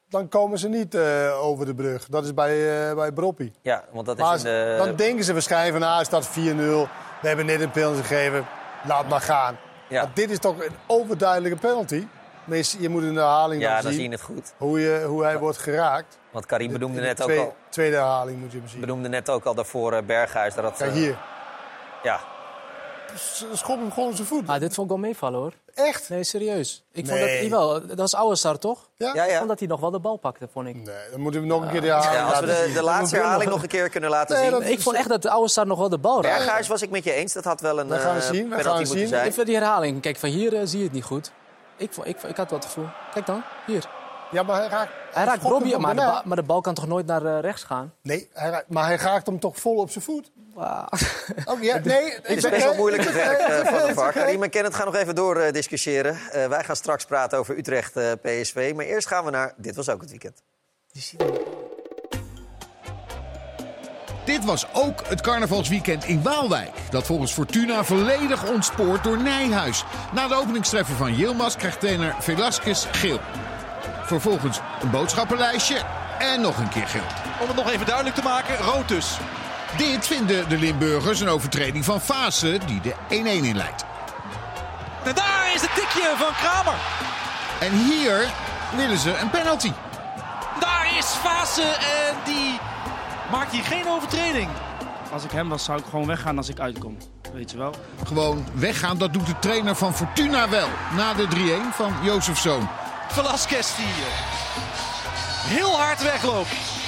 dan komen ze niet eh, over de brug. Dat is bij, eh bij Broppie. Ja, want dat is Maar in de... dan denken ze waarschijnlijk van, ah, is dat 4-0. We hebben net een penalty gegeven, laat maar gaan. Ja. Maar dit is toch een overduidelijke penalty. Je moet in de herhaling Ja, dan dan zien zie je het goed. hoe, je, hoe hij wordt geraakt. Want Karim benoemde net ook al... Tweede herhaling moet je hem zien. Benoemde net ook al daarvoor eh, Berghuis. Dat, Kijk eh, hier. Ja, Schop hem gewoon op zijn voet. Ah, dit vond ik wel meevallen hoor. Echt? Nee, serieus. Ik vond dat, jawel, dat was Ouwestar toch? Ja? ja, Ik vond dat hij nog wel de bal pakte, vond ik. Nee, dan moeten we nog een keer de herhaling ja als we de, laatste herhaling nog een keer kunnen laten Nee, zien. dat- Ik vond echt dat de Ouwestar nog wel de bal raakte. Berghuis was ik met je eens. Dat had wel een We gaan eh, zien, we gaan moeten zien. vind die herhaling, kijk, van hier zie je het niet goed. Ik, ik, ik had wel het gevoel. Kijk dan, hier. Ja, maar hij raakt... Hij raakt Robbie, maar de, daarna? ba- maar de bal kan toch nooit naar eh, rechts gaan? Nee, hij raakt, maar hij raakt hem toch vol op zijn voet? Wauw. Oh, ja, nee, Het is best wel moeilijk het werk eh, van de VAR. Karim en Kenneth gaan nog even door eh, discussiëren. Eh, wij gaan straks praten over Utrecht eh, PSV. Maar eerst gaan we naar Dit Was Ook Het Weekend. Dit was ook het carnavalsweekend in Waalwijk. Dat volgens Fortuna volledig ontspoort door Nijhuis. Na de openingstreffer van Yilmaz krijgt trainer Velasquez geel. Vervolgens een boodschappenlijstje en nog een keer geel. Om het nog even duidelijk te maken, rood dus. Dit vinden de Limburgers een overtreding van Fase die de 1-1 inleidt. En daar is het tikje van Kramer. En hier willen ze een penalty. Daar is Fase en die maakt hier geen overtreding. Als ik hem was, zou ik gewoon weggaan als ik uitkom. Weet je wel. Gewoon weggaan, dat doet de trainer van Fortuna wel. Na de 3-1 van Jozefzoon. Velasquez die eh, heel hard wegloopt.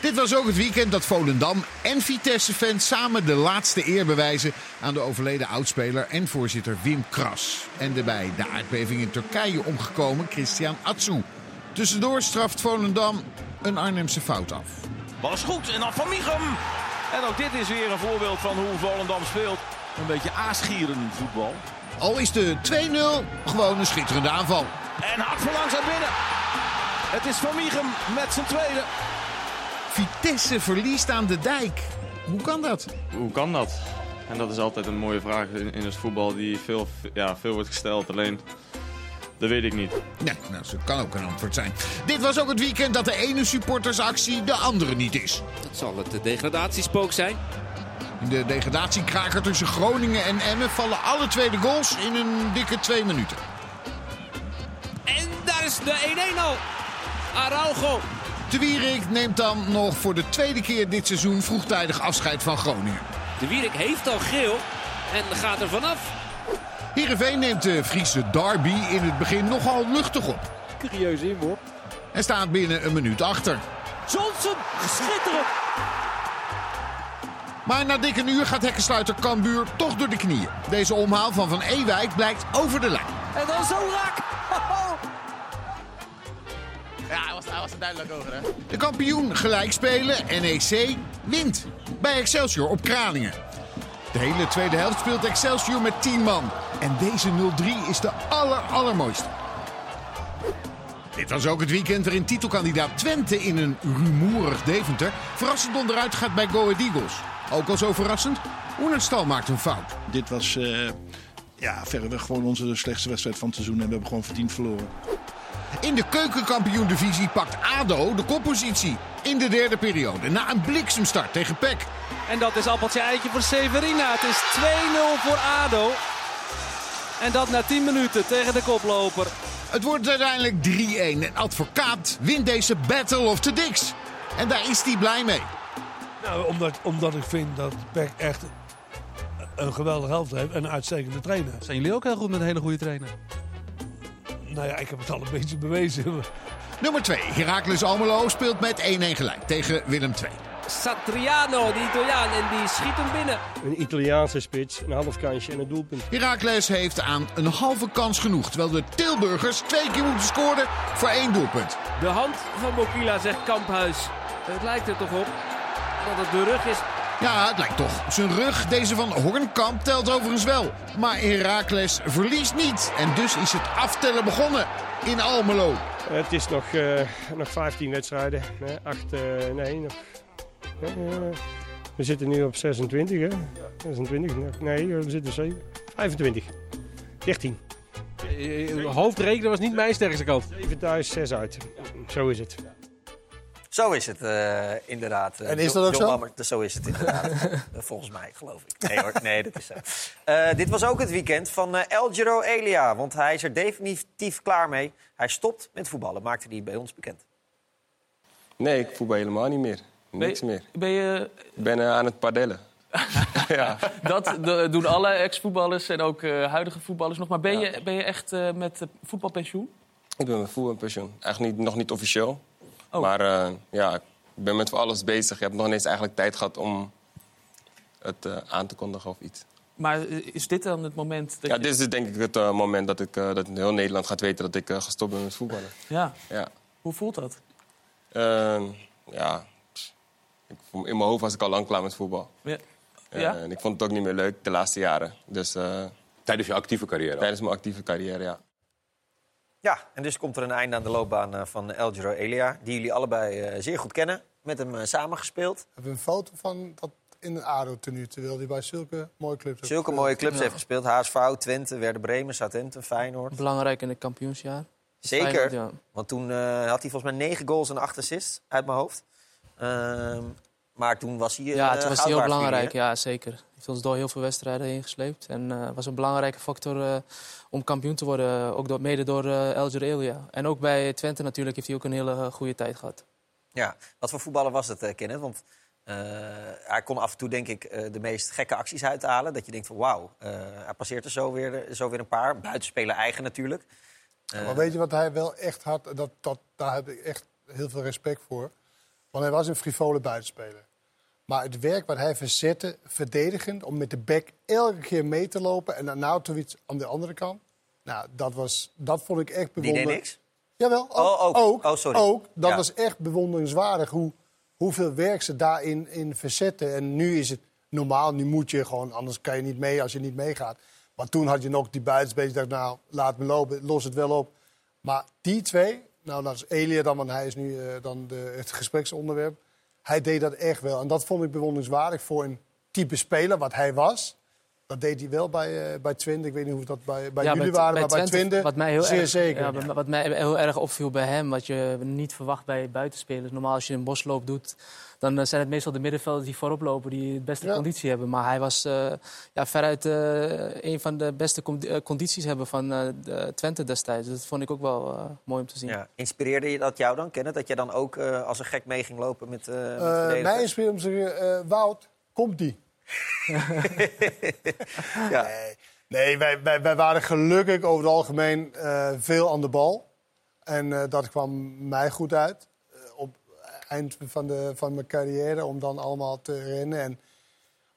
Dit was ook het weekend dat Volendam en Vitesse-fans samen de laatste eer bewijzen aan de overleden oudspeler en voorzitter Wim Kras. En de bij de aardbeving in Turkije omgekomen Christian Atsu. Tussendoor straft Volendam een Arnhemse fout af. Bal is goed en dan Van Michem. En ook dit is weer een voorbeeld van hoe Volendam speelt. Een beetje aasgieren voetbal. Al is de 2-0 gewoon een schitterende aanval. En hard voorlangs naar binnen. Het is Van Michem met zijn tweede. Vitesse verliest aan de dijk. Hoe kan dat? Hoe kan dat? En dat is altijd een mooie vraag in, in het voetbal die veel, ja, veel wordt gesteld. Alleen, dat weet ik niet. Nee, nou, dat kan ook een antwoord zijn. Dit was ook het weekend dat de ene supportersactie de andere niet is. Dat zal het degradatiespook zijn. In de degradatiekraker tussen Groningen en Emmen vallen alle twee de goals in een dikke twee minuten. En daar is de 1-1 al. Araujo. De Wierik neemt dan nog voor de tweede keer dit seizoen vroegtijdig afscheid van Groningen. De Wierik heeft al geel en gaat er vanaf. Heerenveen neemt de Friese derby in het begin nogal luchtig op. Curieuze inworp. En staat binnen een minuut achter. Johnson, schitterend. Maar na dik een uur gaat hekkensluiter Cambuur toch door de knieën. Deze omhaal van Van Ewijk blijkt over de lijn. En dan zo raak. Ja, hij was, hij was er duidelijk over, hè? De kampioen gelijk spelen, NEC, wint. Bij Excelsior op Kralingen. De hele tweede helft speelt Excelsior met 10 man. En deze 0-3 is de aller, allermooiste. Dit was ook het weekend waarin titelkandidaat Twente in een rumoerig Deventer... verrassend onderuit gaat bij Go Ahead Eagles. Ook al zo verrassend, Oenerstal maakt een fout. Dit was uh, ja, verreweg gewoon onze slechtste wedstrijd van het seizoen. En we hebben gewoon verdiend verloren. In de keukenkampioen-divisie pakt ADO de koppositie in de derde periode. Na een bliksemstart tegen PEC. En dat is appeltje eitje voor Severina. Het is 2-0 voor ADO. En dat na 10 minuten tegen de koploper. Het wordt uiteindelijk 3-1. En advocaat wint deze Battle of the Dicks. En daar is hij blij mee. Nou, omdat, omdat ik vind dat PEC echt een geweldige helft heeft en een uitstekende trainer. Zijn jullie ook heel goed met een hele goede trainer? Nou ja, ik heb het al een beetje bewezen. Nummer 2. Heracles Almelo speelt met 1-1 gelijk tegen Willem II. Satriano, die Italiaan, en die schiet hem binnen. Een Italiaanse spits, een half kansje en een doelpunt. Heracles heeft aan een halve kans genoeg. Terwijl de Tilburgers twee keer moeten scoren voor één doelpunt. De hand van Bokila, zegt Kamphuis. Het lijkt er toch op dat het de rug is. Ja, het lijkt toch. Zijn rug, deze van Hornkamp, telt overigens wel. Maar Heracles verliest niet. En dus is het aftellen begonnen in Almelo. Het is nog, uh, nog 15 wedstrijden. Nee, 8, uh, nee, nog, uh, we zitten nu op 26, hè? 26, nee, we zitten 7, 25, 13. Hoofdrekenen was niet mijn sterkste kant. 7 thuis, 6 uit. Zo is het. Zo is het uh, inderdaad. En is dat ook zo? Zo is het inderdaad. Volgens mij, geloof ik. Nee hoor, nee, dat is zo. Uh, dit was ook het weekend van uh, El Giro Elia. Want hij is er definitief klaar mee. Hij stopt met voetballen, maakte hij bij ons bekend. Nee, ik voetbal helemaal niet meer. Niks ben, meer. Ben je... Ik ben aan het padellen. ja. Dat doen alle ex-voetballers en ook huidige voetballers nog. Maar ben, ja. je, ben je echt met voetbalpensioen? Ik ben met voetbalpensioen. Eigenlijk niet, nog niet officieel. Oh. Maar uh, ja, ik ben met voor alles bezig. Ik heb nog niet eens eigenlijk tijd gehad om het uh, aan te kondigen of iets. Maar is dit dan het moment dat Ja, je... dit is denk ik het uh, moment dat, ik, dat heel Nederland gaat weten dat ik gestopt ben met voetballen. Ja. ja. Hoe voelt dat? Ehm, ja, ik, in mijn hoofd was ik al lang klaar met voetbal. Ja. ja? En ik vond het ook niet meer leuk de laatste jaren. Dus, tijdens je actieve carrière? Tijdens mijn actieve carrière, ja. Ja, en dus komt er een einde aan de loopbaan van El Giro Elia, die jullie allebei uh, zeer goed kennen. met hem eh, samengespeeld. Hebben we een foto van dat in een ADO-tenue, terwijl hij bij zulke mooie clubs heeft Zulke gespeeld. mooie clubs Ja. heeft gespeeld. HSV, Twente, Werder Bremen, Southampton, Feyenoord. Belangrijk in het kampioensjaar. Zeker, Feyenoord, ja. want toen eh, had hij volgens mij negen goals en acht assists uit mijn hoofd. Ehm, maar toen was hij eh, Ja, toen was hij heel belangrijk. Ja, zeker. Hij heeft ons door heel veel wedstrijden heen gesleept. En eh, was een belangrijke factor eh, om kampioen te worden. Ook door, mede door eh El Elia. En ook bij Twente natuurlijk heeft hij ook een hele eh, goede tijd gehad. Ja, wat voor voetballer was het, eh, Kenneth? Want eh, hij kon af en toe denk ik eh, de meest gekke acties uithalen. Dat je denkt van wauw, eh, hij passeert er zo weer, zo weer een paar. Buitenspelen eigen natuurlijk. Eh, Maar weet je wat hij wel echt had? Dat, dat, daar heb ik echt heel veel respect voor. Want hij was een frivole buitenspeler. Maar het werk wat hij verzette, verdedigend, om met de bek elke keer mee te lopen... en dan Nautovic aan de andere kant. Nou, dat, was, dat vond ik echt Die bewonderend. deed niks? Jawel, ook. Oh, ook. ook, Oh, sorry. ook. Dat Ja. was echt bewonderenswaardig hoe, hoeveel werk ze daarin in verzetten. En nu is het normaal, nu moet je gewoon, anders kan je niet mee als je niet meegaat. Maar toen had je nog die buitenspeler die dacht, nou, laat me lopen, los het wel op. Maar die twee, nou, dat is Elia dan, want hij is nu eh, dan de, het gespreksonderwerp. Hij deed dat echt wel. En dat vond ik bewonderenswaardig voor een type speler, wat hij was. Dat deed hij wel bij, eh, bij Twente. Ik weet niet hoe dat bij, bij Ja, jullie waren, maar bij Twente wat mij heel zeer erg, zeker. ja, wat- Wat mij heel erg opviel bij hem, wat je niet verwacht bij buitenspelers. Normaal als je een bosloop doet, dan eh, zijn het meestal de middenvelders die voorop lopen, die de beste Ja. conditie hebben. Maar hij was eh, ja, veruit eh, een van de beste condi- condities hebben van eh, de Twente destijds. Dat vond ik ook wel eh, mooi om te zien. Ja. Inspireerde je dat jou dan, Kenneth? Dat jij dan ook eh, als een gek mee ging lopen met, eh met Eh mij inspireert om te zeggen, eh, Wout, komt die? Ja. Nee, nee wij, wij, wij waren gelukkig over het algemeen eh, veel aan de bal. En eh, dat kwam mij goed uit. eh, op het eind van, de, van mijn carrière, om dan allemaal te rennen. En,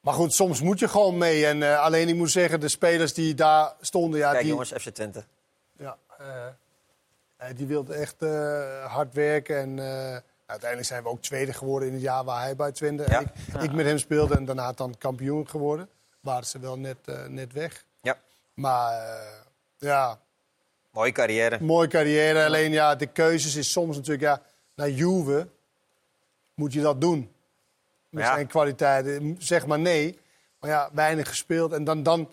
maar goed, soms moet je gewoon mee. En alleen ik moet zeggen, de spelers die daar stonden... Ja, Kijk die, jongens, FC Twente. Ja, die wilde echt hard werken. En uiteindelijk zijn we ook tweede geworden in het jaar waar hij bij Twente. en Ik, ik met hem speelde en daarna dan kampioen geworden. Waren ze wel net, eh, net weg. Ja. Maar eh, ja, Mooie carrière. mooie carrière. Alleen ja, de keuzes is soms natuurlijk... Ja, naar Juve moet je dat doen. Met Ja. zijn kwaliteiten. Zeg maar nee. Maar ja, weinig gespeeld. En dan, dan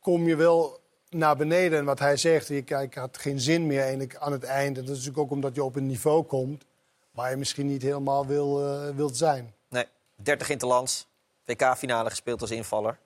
kom je wel naar beneden. En wat hij zegt, ik, ik had geen zin meer eigenlijk aan het einde. Dat is natuurlijk ook omdat je op een niveau komt... waar je misschien niet helemaal wil, eh, wilt zijn. Nee, 30 interlands. WK-finale gespeeld als invaller.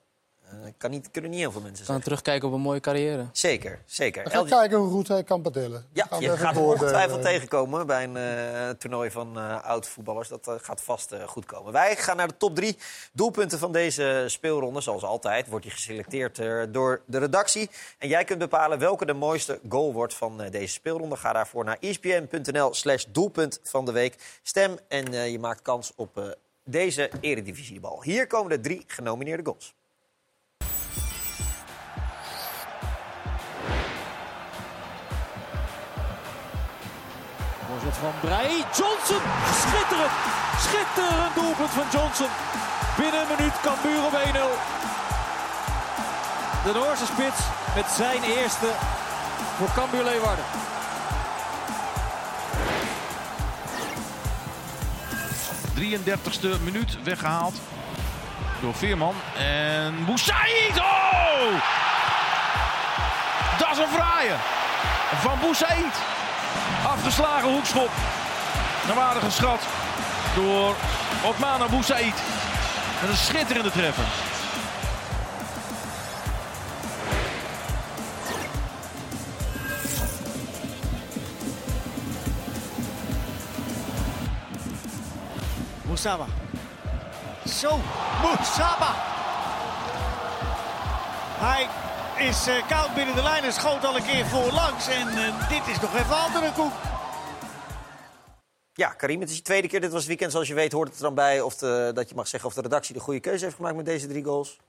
Eh, kan niet, kunnen niet heel veel mensen Kan zeggen. terugkijken op een mooie carrière. Zeker, zeker. LG kijken hoe goed hij kan padellen. Ja, je gaat ongetwijfeld tegenkomen bij een eh, toernooi van eh oud-voetballers. Dat gaat vast goed komen. Wij gaan naar de top drie doelpunten van deze speelronde. Zoals altijd wordt die geselecteerd door de redactie. En jij kunt bepalen welke de mooiste goal wordt van eh, deze speelronde. Ga daarvoor naar espn.nl slash doelpunt van de week. Stem en eh, je maakt kans op eh, deze eredivisiebal. Hier komen de drie genomineerde goals. Van Brei. Johnson. Schitterend. Schitterend doelpunt van Johnson. Binnen een minuut Cambuur op 1-0. De Noorse spits met zijn eerste voor Cambuur Leeuwarden. ste minuut weggehaald door Veerman. En Boussaïd! Oh! Dat is een fraaie van Boussaïd. Afgeslagen hoekschop. Naar waarde geschat door Otmana Boussaïd. Met een schitterende treffer. Moussaba. Zo, Moussaba. Hij is eh, koud binnen de lijn en schoot al een keer voorlangs. En eh, dit is nog even andere koek. Ja, Karim, het is je tweede keer. Dit was het weekend. Zoals je weet hoort het er dan bij of de, dat je mag zeggen of de redactie de goede keuze heeft gemaakt met deze drie goals.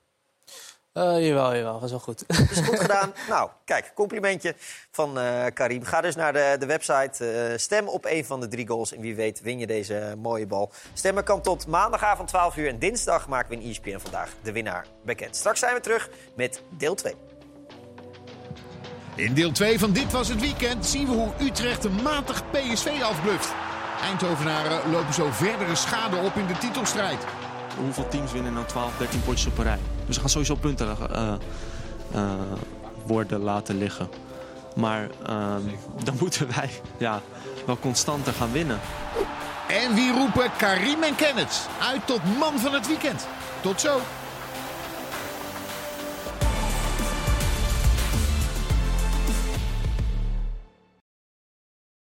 Eh, jawel, jawel, was wel goed. Is goed gedaan. Nou, kijk, complimentje van eh, Karim. Ga dus naar de, de website. eh, stem op een van de drie goals. En wie weet win je deze mooie bal. Stemmen kan tot maandagavond 12 uur. En dinsdag maken we in ESPN vandaag de winnaar bekend. Straks zijn we terug met deel 2. In deel 2 van Dit Was Het Weekend zien we hoe Utrecht een matig PSV afbluft. Eindhovenaren lopen zo verdere schade op in de titelstrijd. Hoeveel teams winnen nou 12, 13 potjes op een rij? Dus ze gaan sowieso punten eh, eh, worden laten liggen. Maar ehm, dan moeten wij ja, wel constanter gaan winnen. En wie roepen Karim en Kenneth uit tot man van het weekend. Tot zo.